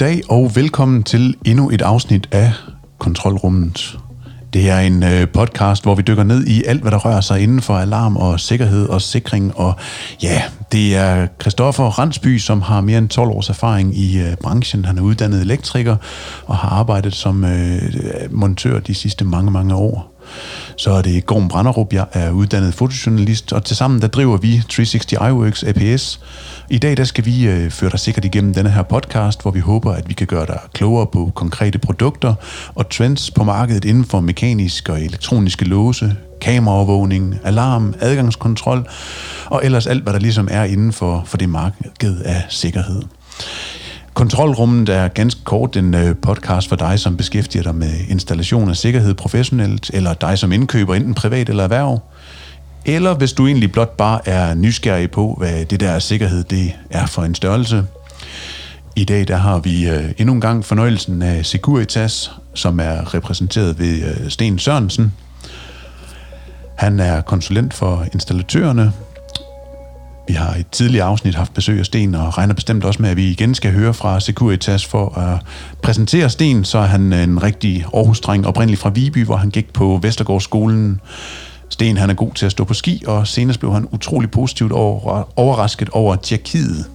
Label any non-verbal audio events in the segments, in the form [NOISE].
dag, og velkommen til endnu et afsnit af Kontrolrummet. Det er en øh, podcast, hvor vi dykker ned i alt, hvad der rører sig inden for alarm og sikkerhed og sikring. Og ja, det er Christoffer Randsby, som har mere end 12 års erfaring i øh, branchen. Han er uddannet elektriker og har arbejdet som øh, montør de sidste mange, mange år. Så er det Gorm Branderup, jeg er uddannet fotojournalist, og tilsammen der driver vi 360 iWorks APS. I dag der skal vi øh, føre dig sikkert igennem denne her podcast, hvor vi håber, at vi kan gøre dig klogere på konkrete produkter og trends på markedet inden for mekanisk og elektroniske låse, kameraovervågning, alarm, adgangskontrol og ellers alt, hvad der ligesom er inden for, for det marked af sikkerhed. Kontrolrummet er ganske kort en øh, podcast for dig, som beskæftiger dig med installation af sikkerhed professionelt, eller dig som indkøber enten privat eller erhverv. Eller hvis du egentlig blot bare er nysgerrig på, hvad det der sikkerhed det er for en størrelse. I dag der har vi øh, endnu en gang fornøjelsen af Securitas, som er repræsenteret ved øh, Sten Sørensen. Han er konsulent for installatørerne, vi har i et tidligere afsnit haft besøg af Sten, og regner bestemt også med, at vi igen skal høre fra Securitas for at præsentere Sten. Så er han øh, en rigtig Aarhus-dreng, oprindeligt fra Viby, hvor han gik på Vestergårdsskolen. Sten han er god til at stå på ski, og senest blev han utrolig positivt overrasket over Tjekkiet.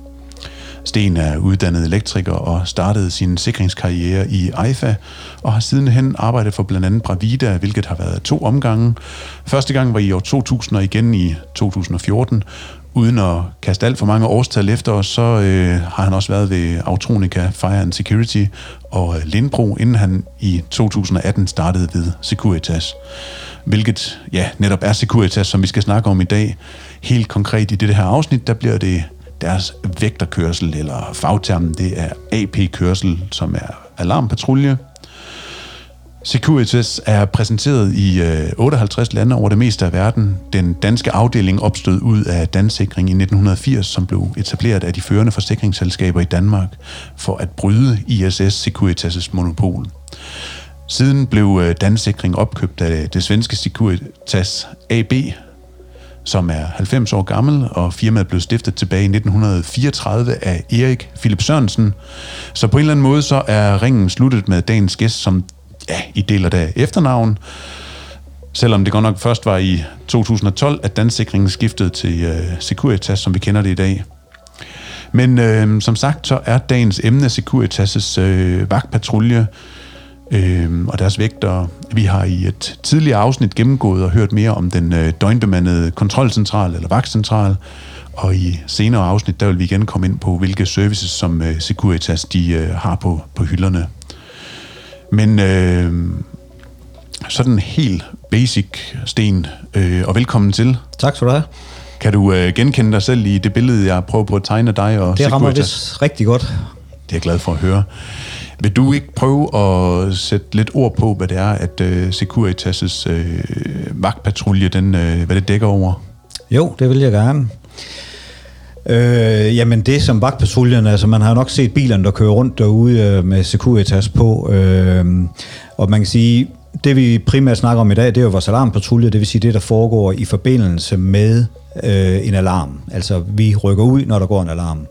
Sten er uddannet elektriker og startede sin sikringskarriere i EIFA, og har sidenhen arbejdet for blandt andet Bravida, hvilket har været to omgange. Første gang var i år 2000 og igen i 2014, uden at kaste alt for mange årstal efter os, så øh, har han også været ved Autronica Fire and Security og øh, Lindbro, inden han i 2018 startede ved Securitas. Hvilket, ja, netop er Securitas, som vi skal snakke om i dag. Helt konkret i det her afsnit, der bliver det deres vægterkørsel, eller fagtermen, det er AP-kørsel, som er alarmpatrulje, Securitas er præsenteret i øh, 58 lande over det meste af verden. Den danske afdeling opstod ud af Dansikring i 1980, som blev etableret af de førende forsikringsselskaber i Danmark for at bryde ISS Securitas' monopol. Siden blev øh, Dansikring opkøbt af det svenske Securitas AB, som er 90 år gammel, og firmaet blev stiftet tilbage i 1934 af Erik Philip Sørensen. Så på en eller anden måde så er ringen sluttet med dagens gæst, som ja, I deler da efternavn. Selvom det godt nok først var i 2012, at dansikringen skiftede til øh, Securitas, som vi kender det i dag. Men øh, som sagt, så er dagens emne Securitas' øh, vagtpatrulje øh, og deres vægter. Vi har i et tidligere afsnit gennemgået og hørt mere om den øh, døgnbemandede kontrolcentral eller vagtcentral, og i senere afsnit, der vil vi igen komme ind på, hvilke services, som øh, Securitas de, øh, har på, på hylderne. Men øh, sådan helt basic, Sten, øh, og velkommen til. Tak skal du have. Kan du øh, genkende dig selv i det billede, jeg prøver på at tegne dig og Det rammer vist rigtig godt. Det er jeg glad for at høre. Vil du ikke prøve at sætte lidt ord på, hvad det er, at uh, Securitas' uh, vagtpatrulje, den, uh, hvad det dækker over? Jo, det vil jeg gerne. Øh, jamen det som vagtpatruljen, altså man har nok set bilerne, der kører rundt derude øh, med Securitas på, øh, og man kan sige, det vi primært snakker om i dag, det er jo vores alarmpatrulje, det vil sige det, der foregår i forbindelse med øh, en alarm. Altså, vi rykker ud, når der går en alarm.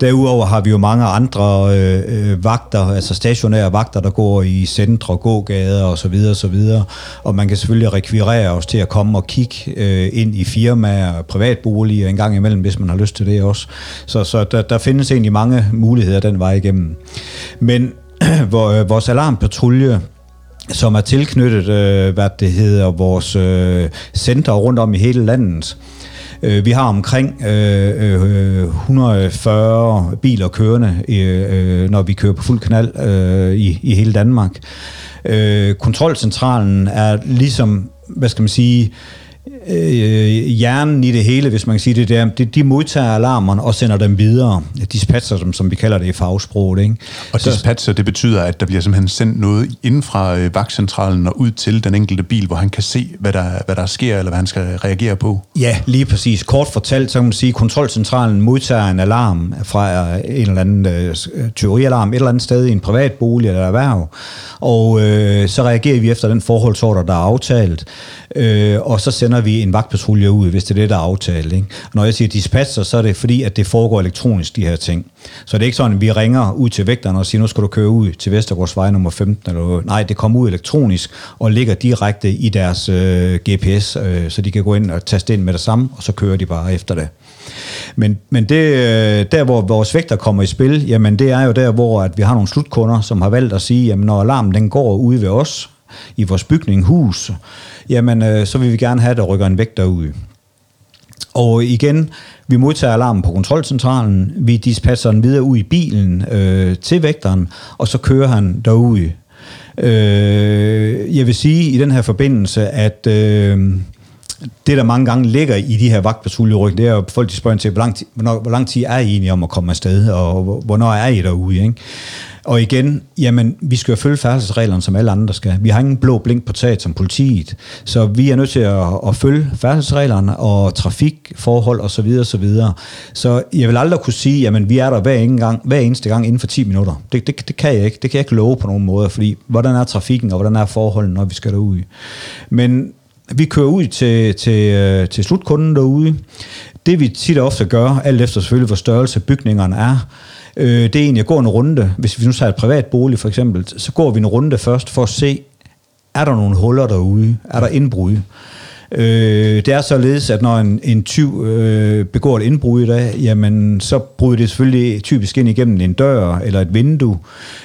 Derudover har vi jo mange andre øh, øh vagter, altså stationære vagter, der går i centre, gågader og så videre, så videre. Og man kan selvfølgelig rekvirere os til at komme og kigge øh, ind i firmaer, privatboliger en gang imellem, hvis man har lyst til det også. Så, så der, der findes egentlig mange muligheder den vej igennem. Men [CLEARS THROAT] øh, vores alarmpatrulje som er tilknyttet, øh, hvad det hedder, vores øh, center rundt om i hele landet. Øh, vi har omkring øh, øh 140 biler kørende, øh, når vi kører på fuld knald øh, i, i hele Danmark. Øh, kontrolcentralen er ligesom, hvad skal man sige, øh, hjernen i det hele, hvis man kan sige det der, de, de modtager alarmerne og sender dem videre. Dispatcher, som, som vi kalder det i fagsproget. Ikke? Og så, dispatcher, det betyder, at der bliver simpelthen sendt noget inden fra øh, vagtcentralen og ud til den enkelte bil, hvor han kan se, hvad der, hvad der sker, eller hvad han skal reagere på. Ja, lige præcis. Kort fortalt, så kan man sige, at kontrolcentralen modtager en alarm fra en eller anden øh, teorialarm et eller andet sted i en privat bolig eller erhverv, og øh, så reagerer vi efter den forholdsordre, der er aftalt, øh, og så sender vi vi en vagtpatrulje ud, hvis det er det, der er aftalt. Ikke? Og når jeg siger dispatcher, så er det fordi, at det foregår elektronisk, de her ting. Så det er ikke sådan, at vi ringer ud til vægterne og siger, nu skal du køre ud til Vestergårdsvej nummer 15. Eller. Nej, det kommer ud elektronisk og ligger direkte i deres øh, GPS, øh, så de kan gå ind og taste ind med det samme, og så kører de bare efter det. Men, men det, øh, der, hvor vores vægter kommer i spil, jamen det er jo der, hvor at vi har nogle slutkunder, som har valgt at sige, jamen når alarmen den går ude ved os, i vores bygning, hus, jamen øh, så vil vi gerne have, at der rykker en vægt ud. Og igen, vi modtager alarmen på kontrolcentralen, vi dispatcher den videre ud i bilen øh, til vægteren, og så kører han derud. Øh, jeg vil sige i den her forbindelse, at øh, det, der mange gange ligger i de her vagtpatruljeryg, det er jo, folk de spørger til, hvor lang, tid, hvornår, hvor lang tid er I egentlig om at komme afsted, og hvornår er I derude, ikke? Og igen, jamen, vi skal jo følge færdselsreglerne, som alle andre skal. Vi har ingen blå blink på taget som politiet, så vi er nødt til at, at følge færdselsreglerne og trafikforhold osv. Så, videre, så, videre. så jeg vil aldrig kunne sige, jamen, vi er der hver, en gang, hver eneste gang inden for 10 minutter. Det, det, det kan jeg ikke. Det kan jeg ikke love på nogen måde, fordi hvordan er trafikken, og hvordan er forholdene, når vi skal derud. Men vi kører ud til, til, øh, til slutkunden derude. Det vi tit og ofte gør, alt efter selvfølgelig, hvor størrelse bygningerne er, øh, det er egentlig at gå en runde. Hvis vi nu tager et privat bolig for eksempel, så går vi en runde først for at se, er der nogle huller derude? Er der indbrud? Øh, det er således, at når en, en tyv øh, begår et indbrud i dag, jamen så bryder det selvfølgelig typisk ind igennem en dør eller et vindue.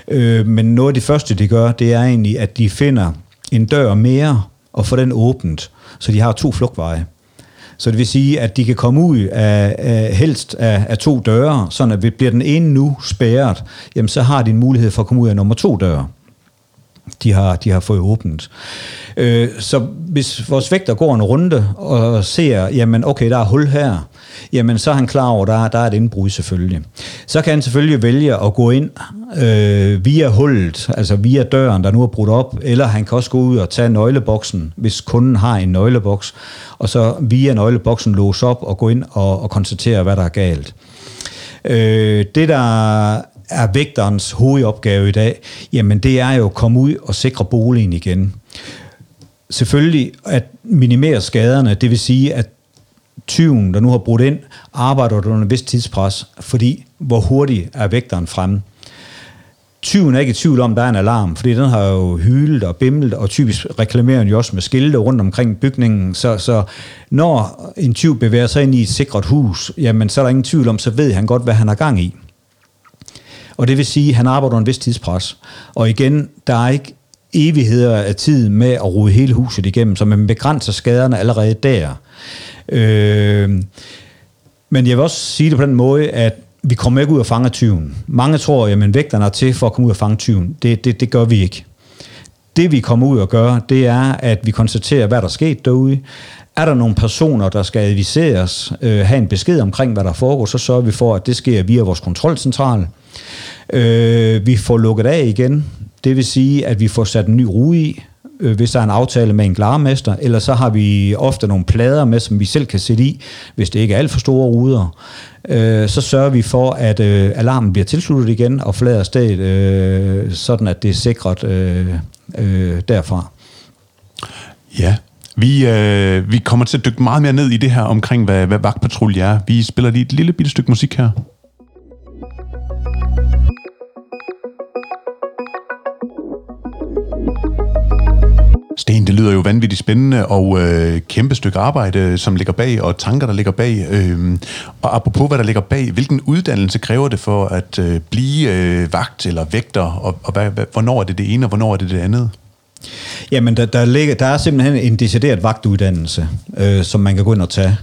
Øh, men noget af det første, de gør, det er egentlig, at de finder en dør mere og får den åbent, så de har to flugtveje. Så det vil sige, at de kan komme ud af, af helst af, af to døre, sådan at bliver den ene nu spærret, jamen så har de en mulighed for at komme ud af nummer to døre de har, de har fået åbent. Øh, så hvis vores vægter går en runde og ser, jamen okay, der er hul her, jamen så er han klar over, der, der er et indbrud selvfølgelig. Så kan han selvfølgelig vælge at gå ind øh, via hullet, altså via døren, der nu er brudt op, eller han kan også gå ud og tage nøgleboksen, hvis kunden har en nøgleboks, og så via nøgleboksen låse op og gå ind og, og konstatere, hvad der er galt. Øh, det, der er vægterens hovedopgave i dag, jamen det er jo at komme ud og sikre boligen igen. Selvfølgelig at minimere skaderne, det vil sige, at tyven, der nu har brudt ind, arbejder under en vis tidspres, fordi hvor hurtigt er vægteren fremme. Tyven er ikke i tvivl om, at der er en alarm, fordi den har jo hylet og bimlet, og typisk reklamerer den jo også med skilte rundt omkring bygningen. Så, så når en tyv bevæger sig ind i et sikret hus, jamen så er der ingen tvivl om, så ved han godt, hvad han har gang i. Og det vil sige, at han arbejder under en vis tidspres. Og igen, der er ikke evigheder af tid med at rode hele huset igennem, så man begrænser skaderne allerede der. Øh, men jeg vil også sige det på den måde, at vi kommer ikke ud og fanger tyven. Mange tror, at vægterne er til for at komme ud og fange tyven. Det, det, det gør vi ikke. Det vi kommer ud og gør, det er, at vi konstaterer, hvad der er sket derude. Er der nogle personer, der skal adviseres, øh, have en besked omkring, hvad der foregår, så sørger vi for, at det sker via vores kontrolcentral. Øh, vi får lukket af igen. Det vil sige, at vi får sat en ny rude i, øh, hvis der er en aftale med en glarmester, eller så har vi ofte nogle plader med, som vi selv kan sætte i, hvis det ikke er alt for store ruder. Øh, så sørger vi for, at øh, alarmen bliver tilsluttet igen og flader stedet, øh, sådan at det er sikret øh, øh, derfra. Ja, vi, øh, vi kommer til at dykke meget mere ned i det her omkring, hvad, hvad vagtpatrulje er. Vi spiller lige et lille bitte stykke musik her. Sten, det lyder jo vanvittigt spændende og øh, kæmpe stykke arbejde, øh, som ligger bag, og tanker, der ligger bag. Øh, og apropos, hvad der ligger bag, hvilken uddannelse kræver det for at øh, blive øh, vagt eller vægter, og, og hvad, hvad, hvornår er det det ene, og hvornår er det det andet? Jamen, der, der, ligger, der er simpelthen en decideret vagtuddannelse, øh, som man kan gå ind og tage.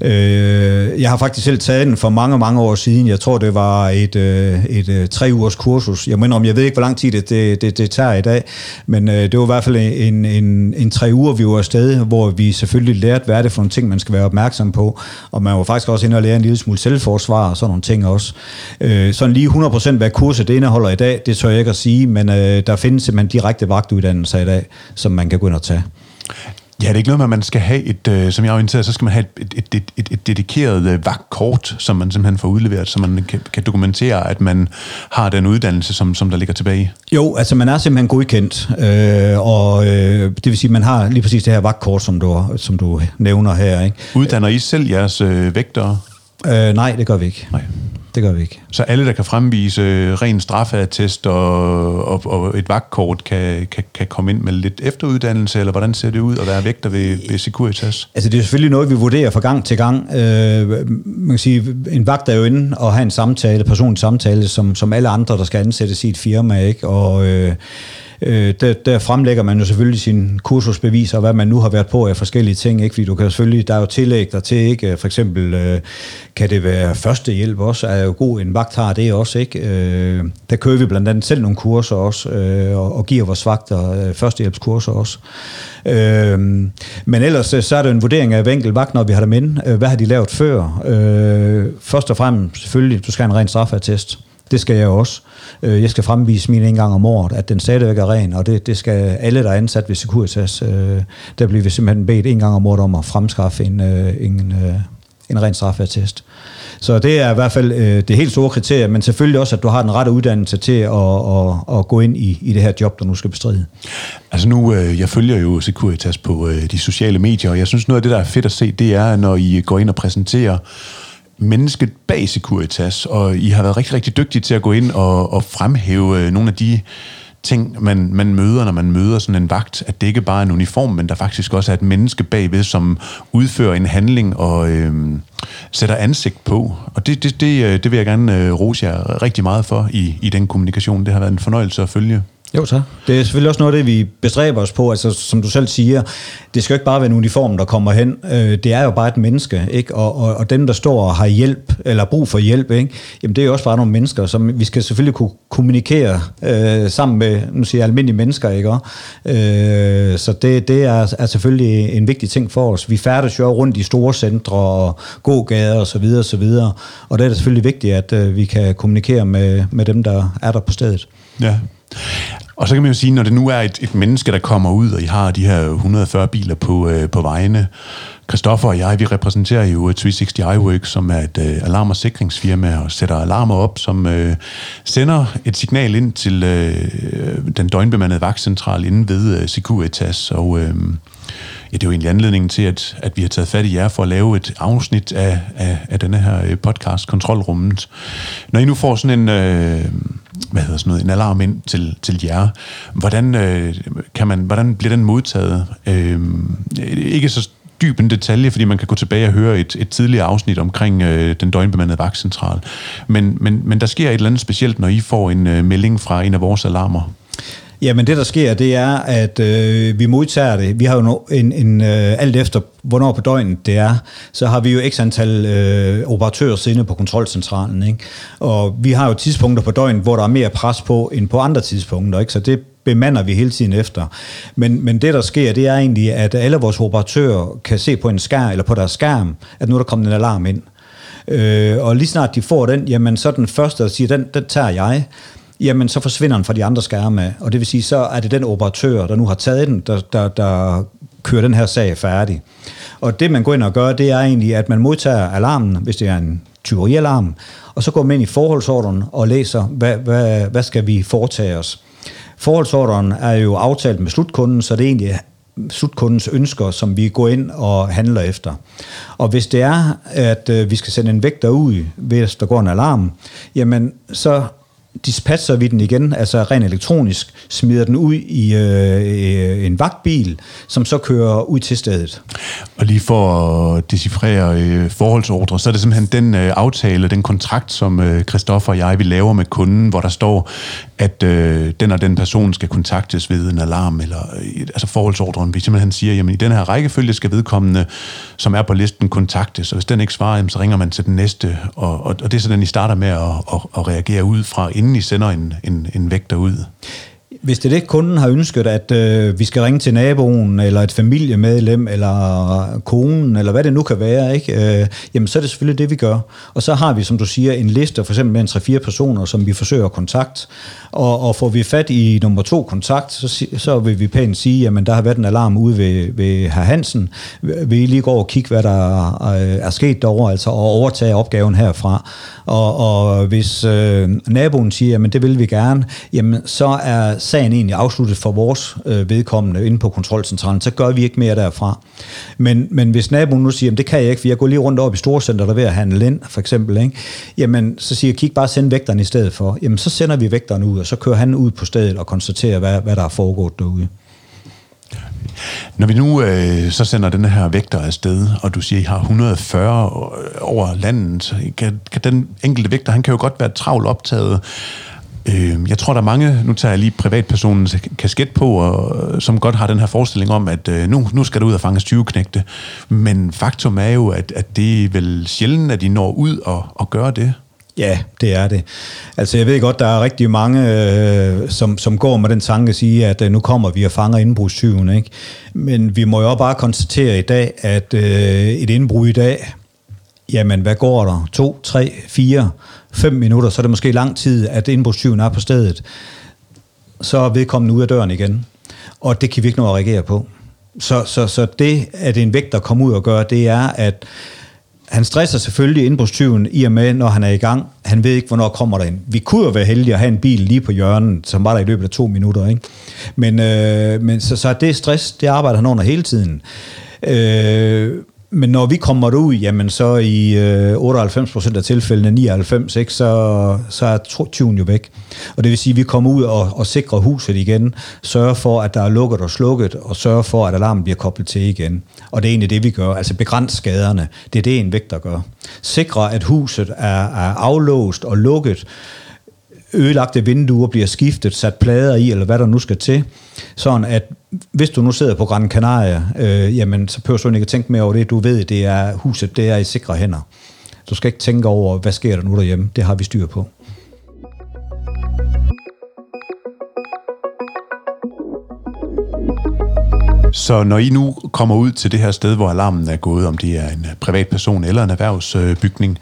Øh, jeg har faktisk selv taget den for mange, mange år siden. Jeg tror, det var et, øh, et, øh, tre ugers kursus. Jeg mener om, jeg ved ikke, hvor lang tid det, det, det, det tager i dag, men øh, det var i hvert fald en, en, en tre uger, vi var afsted, hvor vi selvfølgelig lærte, hvad er det for nogle ting, man skal være opmærksom på. Og man var faktisk også inde og lære en lille smule selvforsvar og sådan nogle ting også. Øh, sådan lige 100% hvad kurset det indeholder i dag, det tør jeg ikke at sige, men øh, der findes simpelthen direkte vagtuddannelser i dag, som man kan gå ind og tage. Ja, det er ikke noget med, at man skal have et, øh, som jeg er orienteret, så skal man have et, et, et, et, et dedikeret øh, vagtkort, som man simpelthen får udleveret, så man kan, kan dokumentere, at man har den uddannelse, som, som der ligger tilbage. Jo, altså man er simpelthen godkendt, øh, og øh, det vil sige, at man har lige præcis det her vagtkort, som du, som du nævner her. Ikke? Uddanner I selv jeres øh, vægtere? Øh, nej, det gør vi ikke. Nej. Det gør vi ikke. Så alle, der kan fremvise øh, ren straffeattest og, og, og et vagtkort, kan, kan, kan komme ind med lidt efteruddannelse, eller hvordan ser det ud at være vægter ved, ved Securitas? Altså det er selvfølgelig noget, vi vurderer fra gang til gang. Øh, man kan sige, en vagt er jo inde og have en samtale, personlig samtale, som, som alle andre, der skal ansættes i et firma, ikke? Og øh, Øh, der, der fremlægger man jo selvfølgelig sin kursusbeviser, hvad man nu har været på af forskellige ting, ikke? fordi du kan selvfølgelig, der er jo tillæg der til, ikke? for eksempel øh, kan det være førstehjælp også, er jo god, en vagt har det også, ikke? Øh, der kører vi blandt andet selv nogle kurser også, øh, og, og giver vores vagter øh, førstehjælpskurser også. Øh, men ellers øh, så er det en vurdering af hver enkelt vagt, når vi har dem inde. Øh, hvad har de lavet før? Øh, først og fremmest selvfølgelig, du skal have en ren straffatest. Det skal jeg også. Øh, jeg skal fremvise min en gang om året, at den stadigvæk er ren, og det, det skal alle, der er ansat ved Securitas, øh, der bliver vi simpelthen bedt en gang om året om at fremskaffe en, øh, en, en ren straffatest. Så det er i hvert fald det helt store kriterie, men selvfølgelig også, at du har den rette uddannelse til at, at, at gå ind i, i det her job, der nu skal bestride. Altså nu, jeg følger jo Securitas på de sociale medier, og jeg synes noget af det, der er fedt at se, det er, når I går ind og præsenterer mennesket bag Securitas, og I har været rigtig, rigtig dygtige til at gå ind og, og fremhæve øh, nogle af de ting, man, man møder, når man møder sådan en vagt, at det ikke bare er en uniform, men der faktisk også er et menneske bagved, som udfører en handling og øh, sætter ansigt på. Og det, det, det, øh, det vil jeg gerne øh, rose jer rigtig meget for i, i den kommunikation. Det har været en fornøjelse at følge. Jo, så. Det er selvfølgelig også noget af det, vi bestræber os på. Altså, som du selv siger, det skal jo ikke bare være en uniform, der kommer hen. Øh, det er jo bare et menneske, ikke? Og, og, og dem, der står og har hjælp, eller brug for hjælp, ikke? Jamen, det er jo også bare nogle mennesker, som vi skal selvfølgelig kunne kommunikere øh, sammen med, nu siger jeg, almindelige mennesker, ikke? Øh, så det, det er, er selvfølgelig en vigtig ting for os. Vi færdes jo rundt i store centre og gågader og så videre, og så videre. Og det er det selvfølgelig vigtigt, at øh, vi kan kommunikere med, med dem, der er der på stedet. Ja, og så kan man jo sige, når det nu er et, et menneske, der kommer ud, og I har de her 140 biler på, øh, på vejene, Kristoffer og jeg, vi repræsenterer jo øh, 360 iWork, som er et øh, alarm- og sikringsfirma, og sætter alarmer op, som øh, sender et signal ind til øh, den døgnbemandede vagtcentral inden ved øh, Securitas, og øh, ja, det er jo egentlig anledningen til, at, at vi har taget fat i jer for at lave et afsnit af, af, af denne her øh, podcast, Kontrolrummet. Når I nu får sådan en... Øh, hvad hedder sådan noget, en alarm ind til, til jer. Hvordan, øh, kan man, hvordan bliver den modtaget? Øh, ikke så dyb en detalje, fordi man kan gå tilbage og høre et, et tidligere afsnit omkring øh, den døgnbemandede vagtcentral. Men, men, men der sker et eller andet specielt, når I får en øh, melding fra en af vores alarmer. Jamen det, der sker, det er, at øh, vi modtager det. Vi har jo en, en øh, alt efter, hvornår på døgnet det er, så har vi jo x antal øh, operatører siddende på kontrolcentralen. Ikke? Og vi har jo tidspunkter på døgnet, hvor der er mere pres på, end på andre tidspunkter. Ikke? Så det bemander vi hele tiden efter. Men, men det, der sker, det er egentlig, at alle vores operatører kan se på en skærm, eller på deres skærm, at nu er der kommet en alarm ind. Øh, og lige snart de får den, jamen så den første, der siger, den, den tager jeg jamen så forsvinder den fra de andre skærme. Og det vil sige, så er det den operatør, der nu har taget den, der, der, der kører den her sag færdig. Og det man går ind og gør, det er egentlig, at man modtager alarmen, hvis det er en tyverialarm, og så går man ind i forholdsordren og læser, hvad, hvad, hvad skal vi foretage os. Forholdsordren er jo aftalt med slutkunden, så det er egentlig slutkundens ønsker, som vi går ind og handler efter. Og hvis det er, at øh, vi skal sende en vægter ud, hvis der går en alarm, jamen så dispatcher vi den igen, altså rent elektronisk, smider den ud i øh, en vagtbil, som så kører ud til stedet. Og lige for at decifrere øh, forholdsordre, så er det simpelthen den øh, aftale, den kontrakt, som øh, Christoffer og jeg vi laver med kunden, hvor der står, at øh, den og den person skal kontaktes ved en alarm, eller øh, altså forholdsordren, vi simpelthen siger, jamen i den her rækkefølge skal vedkommende, som er på listen, kontaktes, og hvis den ikke svarer, jamen, så ringer man til den næste, og, og, og det er sådan, I starter med at, at, at reagere ud fra, inden i sender en, en, en vægter ud hvis det er det, kunden har ønsket, at øh, vi skal ringe til naboen, eller et familiemedlem, eller konen, eller hvad det nu kan være, ikke? Øh, jamen så er det selvfølgelig det, vi gør. Og så har vi, som du siger, en liste, for eksempel med en 3-4 personer, som vi forsøger at kontakt. Og, og får vi fat i nummer to kontakt, så, så vil vi pænt sige, jamen der har været en alarm ude ved, ved herr Hansen. Vi lige gå og kigge, hvad der øh, er sket derovre, altså og overtage opgaven herfra. Og, og hvis øh, naboen siger, jamen det vil vi gerne, jamen så er sagen egentlig afsluttet for vores øh, vedkommende inde på kontrolcentralen, så gør vi ikke mere derfra. Men, men hvis naboen nu siger, det kan jeg ikke, for jeg går lige rundt op i storcenteret der ved at handle ind, for eksempel, ikke? jamen så siger jeg, kig bare send vægteren i stedet for. Jamen så sender vi vægteren ud, og så kører han ud på stedet og konstaterer, hvad, hvad der er foregået derude. Når vi nu øh, så sender den her vægter afsted, og du siger, at I har 140 over landet, kan, kan den enkelte vægter, han kan jo godt være travlt optaget. Øh, jeg tror, der er mange, nu tager jeg lige privatpersonens kasket på, og, øh, som godt har den her forestilling om, at øh, nu, nu skal du ud og fange 20 knægte. Men faktum er jo, at, at det er vel sjældent, at de når ud og, og gør det. Ja, det er det. Altså jeg ved godt, der er rigtig mange, øh, som, som går med den tanke at sige, at øh, nu kommer vi og fanger indbrudstyven. Ikke? Men vi må jo bare konstatere i dag, at øh, et indbrud i dag, jamen hvad går der? To, tre, fire, fem minutter, så er det måske lang tid, at indbrudstyven er på stedet. Så er vedkommende ud af døren igen. Og det kan vi ikke nå at reagere på. Så, så, så det, at en vægter kommer ud og gør, det er, at han stresser selvfølgelig indbrudstyven i og med, når han er i gang. Han ved ikke, hvornår kommer der ind. Vi kunne jo være heldige at have en bil lige på hjørnet, som var der i løbet af to minutter. Ikke? Men, øh, men så, så det stress, det arbejder han under hele tiden. Øh, men når vi kommer ud, jamen så i øh, 98% af tilfældene, 99, ikke, så, så er tyven jo væk. Og det vil sige, at vi kommer ud og, og sikrer huset igen, sørger for, at der er lukket og slukket, og sørger for, at alarmen bliver koblet til igen. Og det er egentlig det, vi gør. Altså begrænse skaderne. Det er det, en vægter gør. Sikre, at huset er, er aflåst og lukket, ødelagte vinduer bliver skiftet, sat plader i, eller hvad der nu skal til, sådan at hvis du nu sidder på Gran Canaria, øh, jamen så behøver du ikke at tænke mere over det. Du ved, det er huset, det er i sikre hænder. Du skal ikke tænke over, hvad sker der nu derhjemme. Det har vi styr på. Så når I nu kommer ud til det her sted, hvor alarmen er gået, om det er en øh, privatperson eller en erhvervsbygning,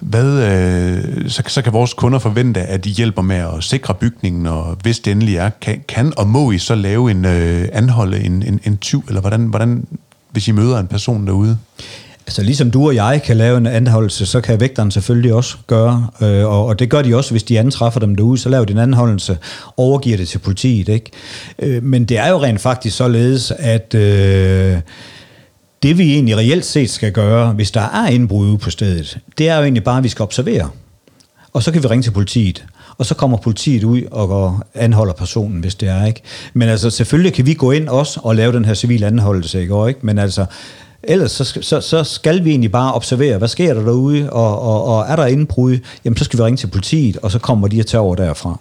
hvad, øh, så, så kan vores kunder forvente, at I hjælper med at sikre bygningen, og hvis det endelig er, kan, kan og må I så lave en øh, anholde en, en, en tyv, eller hvordan, hvordan, hvis I møder en person derude? Altså ligesom du og jeg kan lave en anholdelse, så kan vægteren selvfølgelig også gøre, øh, og, og det gør de også, hvis de antræffer dem derude, så laver de en anholdelse, overgiver det til politiet. Ikke? Øh, men det er jo rent faktisk således, at øh, det vi egentlig reelt set skal gøre, hvis der er indbrud på stedet, det er jo egentlig bare, at vi skal observere. Og så kan vi ringe til politiet og så kommer politiet ud og anholder personen, hvis det er, ikke? Men altså, selvfølgelig kan vi gå ind også og lave den her civil anholdelse, ikke? Men altså, Ellers så, så, så skal vi egentlig bare observere, hvad sker der derude, og, og, og er der indbrud, jamen så skal vi ringe til politiet, og så kommer de at tage over derfra.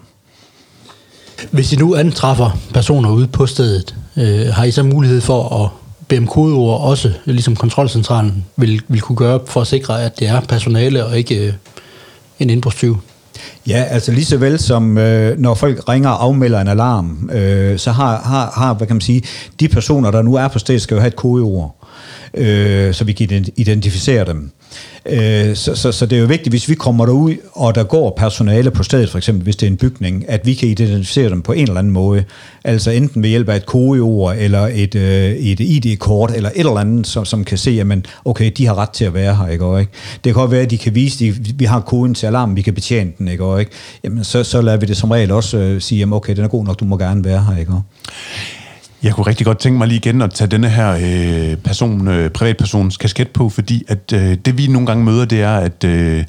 Hvis I nu antræffer personer ude på stedet, øh, har I så mulighed for at bede om kodeord også, ligesom kontrolcentralen vil, vil kunne gøre, for at sikre, at det er personale og ikke øh, en indbrudstyv? Ja, altså lige så vel som øh, når folk ringer og afmelder en alarm, øh, så har, har, har, hvad kan man sige, de personer, der nu er på stedet, skal jo have et kodeord øh, så vi kan identificere dem. Øh, så, så, så det er jo vigtigt, hvis vi kommer derud, og der går personale på stedet, for eksempel hvis det er en bygning, at vi kan identificere dem på en eller anden måde. Altså enten ved hjælp af et kodeord, eller et, øh, et ID-kort, eller et eller andet, som, som kan se, at okay, de har ret til at være her, ikke? ikke? Det kan godt være, at de kan vise, at vi har koden til alarmen, vi kan betjene den, ikke? ikke? Jamen, så, så lader vi det som regel også øh, sige, at okay, den er god nok, du må gerne være her, ikke? Jeg kunne rigtig godt tænke mig lige igen at tage denne her øh, person, øh, privatpersons kasket på, fordi at øh, det vi nogle gange møder, det er, at øh,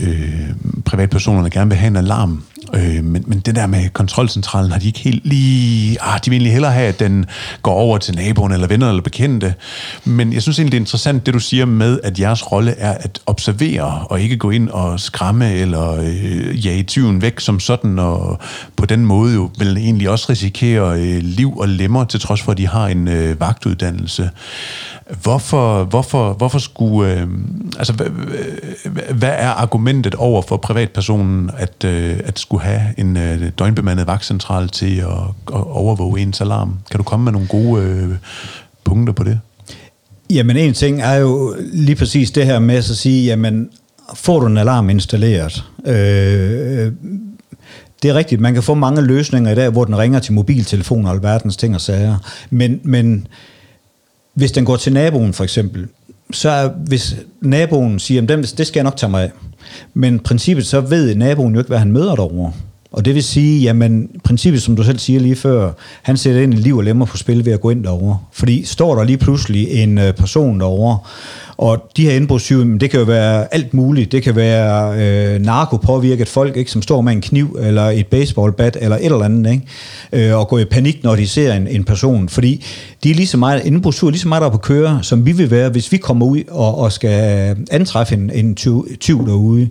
øh, privatpersonerne gerne vil have en alarm, øh, men, men det der med kontrolcentralen har de ikke helt lige... Ah, de vil egentlig hellere have, at den går over til naboen eller venner eller bekendte. Men jeg synes egentlig, det er interessant, det du siger med, at jeres rolle er at observere og ikke gå ind og skræmme eller øh, jage tyven væk som sådan, og på den måde jo vil egentlig også risikere øh, liv og lemmer, til trods for, at de har en øh, vagtuddannelse. Hvorfor, hvorfor, hvorfor skulle... Øh, altså, hvad, hvad er argumentet over for privatpersonen, at, øh, at skulle have en øh, døgnbemandet vagtcentral til at, at overvåge ens alarm? Kan du komme med nogle gode øh, punkter på det? Jamen en ting er jo lige præcis det her med at sige, jamen får du en alarm installeret? Øh, øh, det er rigtigt, man kan få mange løsninger i dag, hvor den ringer til mobiltelefoner og alverdens ting og sager. Men, men hvis den går til naboen for eksempel, så er, hvis naboen siger, at det skal jeg nok tage mig af. Men princippet, så ved naboen jo ikke, hvad han møder derovre. Og det vil sige, jamen, princippet, som du selv siger lige før, han sætter ind i liv og lemmer på spil ved at gå ind derovre. Fordi står der lige pludselig en øh, person derovre, og de her indbrudstyve, det kan jo være alt muligt. Det kan være øh, narkopåvirket folk, ikke, som står med en kniv, eller et baseballbat, eller et eller andet, ikke? Øh, og går i panik, når de ser en, en person. Fordi de er lige så meget, indbrudstyve lige så meget der på køre, som vi vil være, hvis vi kommer ud og, og skal antræffe en, en tyv, tyv derude.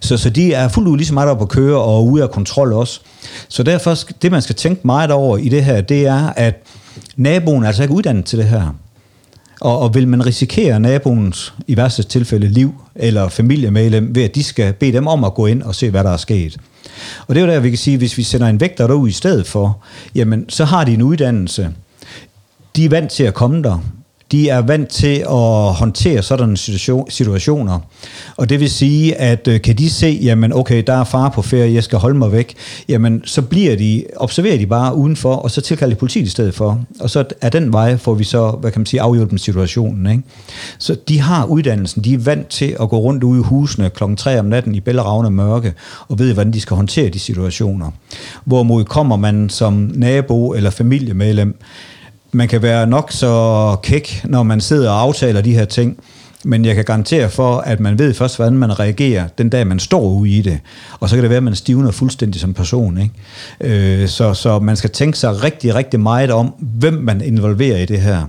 Så, så de er fuldt ud lige så meget der på køre, og ude af kontrol også. Så derfor, det man skal tænke meget over i det her, det er, at naboen er altså ikke uddannet til det her. Og, og vil man risikere naboens, i værste tilfælde, liv eller familiemedlem, ved at de skal bede dem om at gå ind og se, hvad der er sket. Og det er jo der, vi kan sige, hvis vi sender en vægter derud i stedet for, jamen, så har de en uddannelse. De er vant til at komme der de er vant til at håndtere sådanne situationer. Og det vil sige, at øh, kan de se, jamen okay, der er far på ferie, jeg skal holde mig væk, jamen så bliver de, observerer de bare udenfor, og så tilkalder de politiet i stedet for. Og så er den vej får vi så, hvad kan man sige, afhjulpet situationen. Ikke? Så de har uddannelsen, de er vant til at gå rundt ude i husene klokken 3 om natten i bælleravne mørke, og ved, hvordan de skal håndtere de situationer. Hvorimod kommer man som nabo eller familiemedlem, man kan være nok så kæk, når man sidder og aftaler de her ting, men jeg kan garantere for, at man ved først, hvordan man reagerer den dag, man står ude i det. Og så kan det være, at man stivner fuldstændig som person. Ikke? Øh, så, så man skal tænke sig rigtig, rigtig meget om, hvem man involverer i det her.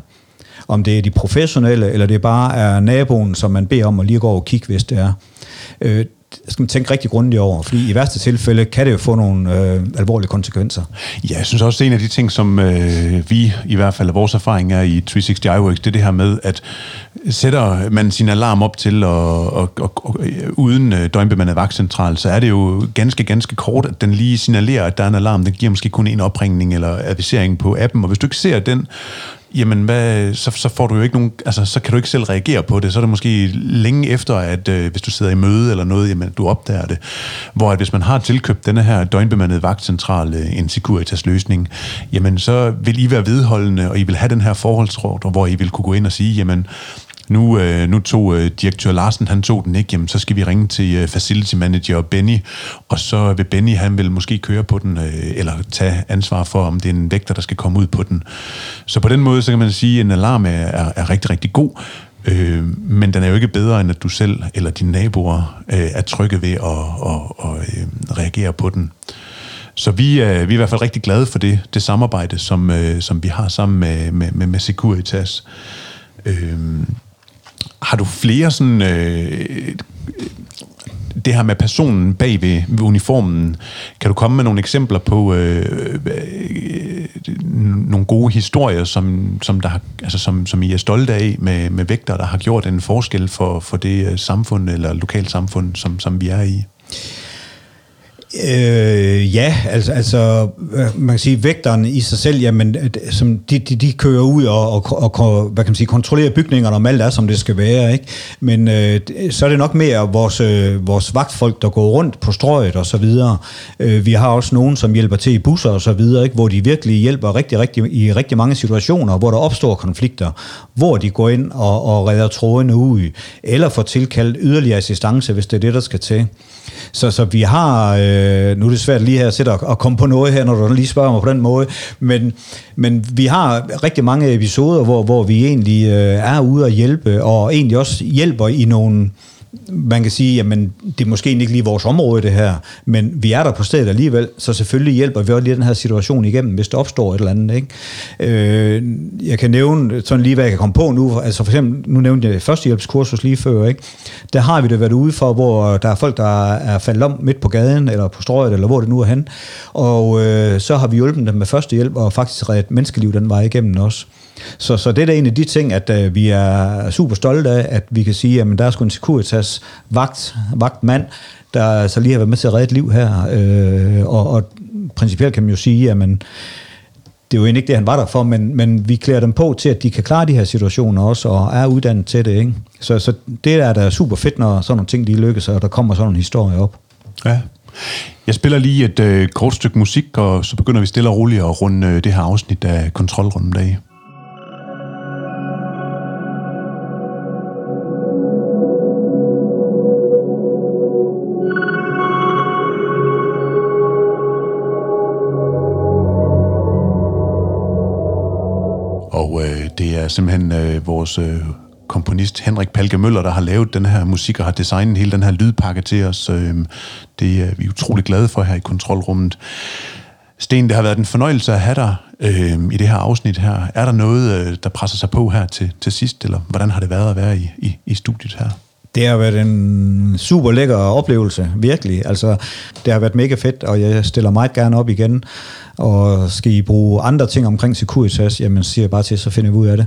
Om det er de professionelle, eller det bare er naboen, som man beder om at lige gå og kigge, hvis det er. Øh, det skal man tænke rigtig grundigt over, fordi i værste tilfælde kan det jo få nogle øh, alvorlige konsekvenser. Ja, jeg synes også, det er en af de ting, som øh, vi, i hvert fald vores erfaring er i 360 iWorks, det er det her med, at sætter man sin alarm op til, og, og, og, og uden øh, døgnbemandet vagtcentral, så er det jo ganske, ganske kort, at den lige signalerer, at der er en alarm. Den giver måske kun en opringning eller advisering på appen, og hvis du ikke ser den, jamen hvad, så, så får du jo ikke nogen, altså så kan du ikke selv reagere på det, så er det måske længe efter, at øh, hvis du sidder i møde eller noget, jamen du opdager det. Hvor at hvis man har tilkøbt denne her døgnbemandede vagtcentral, øh, en Securitas løsning, jamen så vil I være vedholdende, og I vil have den her forholdsråd, hvor I vil kunne gå ind og sige, jamen nu, øh, nu tog øh, direktør Larsen, han tog den ikke, jamen så skal vi ringe til øh, facility manager Benny, og så vil Benny, han vil måske køre på den, øh, eller tage ansvar for, om det er en vægter, der skal komme ud på den. Så på den måde, så kan man sige, at en alarm er, er, er rigtig, rigtig god, øh, men den er jo ikke bedre, end at du selv eller dine naboer øh, er trygge ved at, og, og, øh, reagere på den. Så vi er, vi er i hvert fald rigtig glade for det, det samarbejde, som, øh, som vi har sammen med, med, med, med Securitas. Øh, har du flere sådan... Øh, det her med personen bag ved, ved uniformen, kan du komme med nogle eksempler på øh, øh, nogle gode historier, som, som, der, altså som, som I er stolte af med, med vægter, der har gjort en forskel for, for det øh, samfund eller lokalsamfund, som, som vi er i? Øh, ja, altså, altså man kan sige, vægteren i sig selv, jamen, øh, som de, de, de kører ud og, og, og hvad kan man sige, kontrollerer bygningerne, om alt er, som det skal være. Ikke? Men øh, så er det nok mere vores, øh, vores vagtfolk, der går rundt på strøget og så videre. Øh, vi har også nogen, som hjælper til i busser og så videre, ikke? hvor de virkelig hjælper rigtig, rigtig, i rigtig mange situationer, hvor der opstår konflikter, hvor de går ind og, og redder trådene ud, eller får tilkaldt yderligere assistance, hvis det er det, der skal til. Så, så vi har, øh, Øh, nu er det svært lige her at sætte og, og komme på noget her, når du lige spørger mig på den måde, men, men vi har rigtig mange episoder, hvor, hvor vi egentlig øh, er ude at hjælpe, og egentlig også hjælper i nogle man kan sige, jamen det er måske ikke lige vores område det her, men vi er der på stedet alligevel, så selvfølgelig hjælper vi også lige den her situation igennem, hvis der opstår et eller andet. Ikke? Øh, jeg kan nævne sådan lige, hvad jeg kan komme på nu, altså for eksempel, nu nævnte jeg førstehjælpskursus lige før, ikke? der har vi det været ude for, hvor der er folk, der er faldet om midt på gaden, eller på strøget, eller hvor det nu er hen, og øh, så har vi hjulpet dem med førstehjælp, og faktisk reddet menneskeliv den vej igennem også. Så, så det er da en af de ting, at øh, vi er super stolte af, at vi kan sige, at der er sgu en Securitas vagt, vagtmand, der så lige har været med til at redde et liv her. Øh, og, og principielt kan man jo sige, at man, det er jo egentlig ikke det, han var der for, men, men vi klæder dem på til, at de kan klare de her situationer også, og er uddannet til det. Ikke? Så, så det er da super fedt, når sådan nogle ting de lykkes, og der kommer sådan en historie op. Ja. Jeg spiller lige et øh, kort stykke musik, og så begynder vi stille og roligt at runde øh, det her afsnit af kontrolrunden dag. Er simpelthen øh, vores øh, komponist Henrik Palke Møller, der har lavet den her musik og har designet hele den her lydpakke til os. Øh, det er vi utrolig glade for her i kontrolrummet. Sten, det har været en fornøjelse at have dig øh, i det her afsnit her. Er der noget, øh, der presser sig på her til, til sidst, eller hvordan har det været at være i, i, i studiet her? Det har været en super lækker oplevelse, virkelig. Altså, det har været mega fedt, og jeg stiller meget gerne op igen. Og skal I bruge andre ting omkring Securitas, jamen siger jeg bare til, så finder vi ud af det.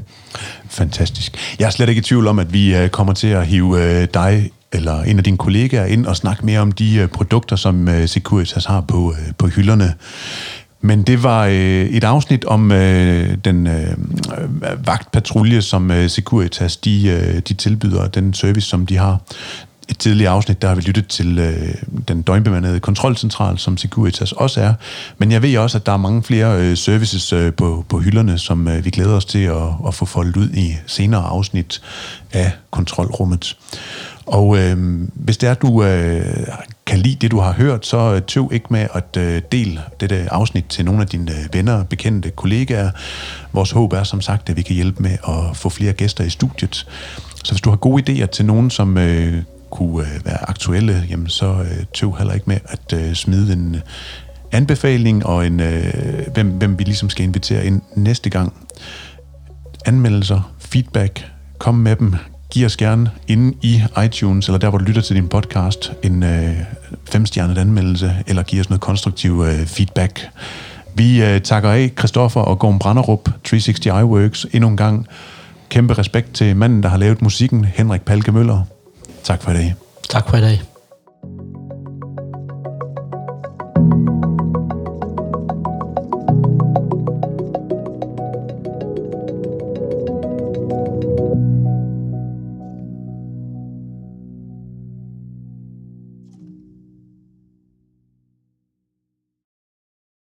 Fantastisk. Jeg er slet ikke i tvivl om, at vi øh, kommer til at hive øh, dig eller en af dine kollegaer ind og snakke mere om de øh, produkter, som Securitas har på, på hylderne. Men det var øh, et afsnit om øh, den øh, vagtpatrulje, som øh, Securitas de, øh, de tilbyder, den service, som de har. Et tidligere afsnit, der har vi lyttet til øh, den døgnbemandede kontrolcentral, som Securitas også er. Men jeg ved også, at der er mange flere øh, services øh, på, på hylderne, som øh, vi glæder os til at, at få foldet ud i senere afsnit af kontrolrummet. Og øh, hvis det er, at du øh, kan lide det, du har hørt, så øh, tøv ikke med at øh, dele dette afsnit til nogle af dine øh, venner, bekendte, kollegaer. Vores håb er som sagt, at vi kan hjælpe med at få flere gæster i studiet. Så hvis du har gode idéer til nogen, som øh, kunne øh, være aktuelle, jamen så øh, tøv heller ikke med at øh, smide en øh, anbefaling og en, øh, hvem, hvem vi ligesom skal invitere ind næste gang. Anmeldelser, feedback, kom med dem, giv os gerne inde i iTunes, eller der, hvor du lytter til din podcast, en øh, femstjernet anmeldelse, eller giv os noget konstruktiv øh, feedback. Vi øh, takker af Christoffer og Gorm Branderup, 360 iWorks, endnu en gang. Kæmpe respekt til manden, der har lavet musikken, Henrik Palke Møller. Tak for i dag. Tak for i dag.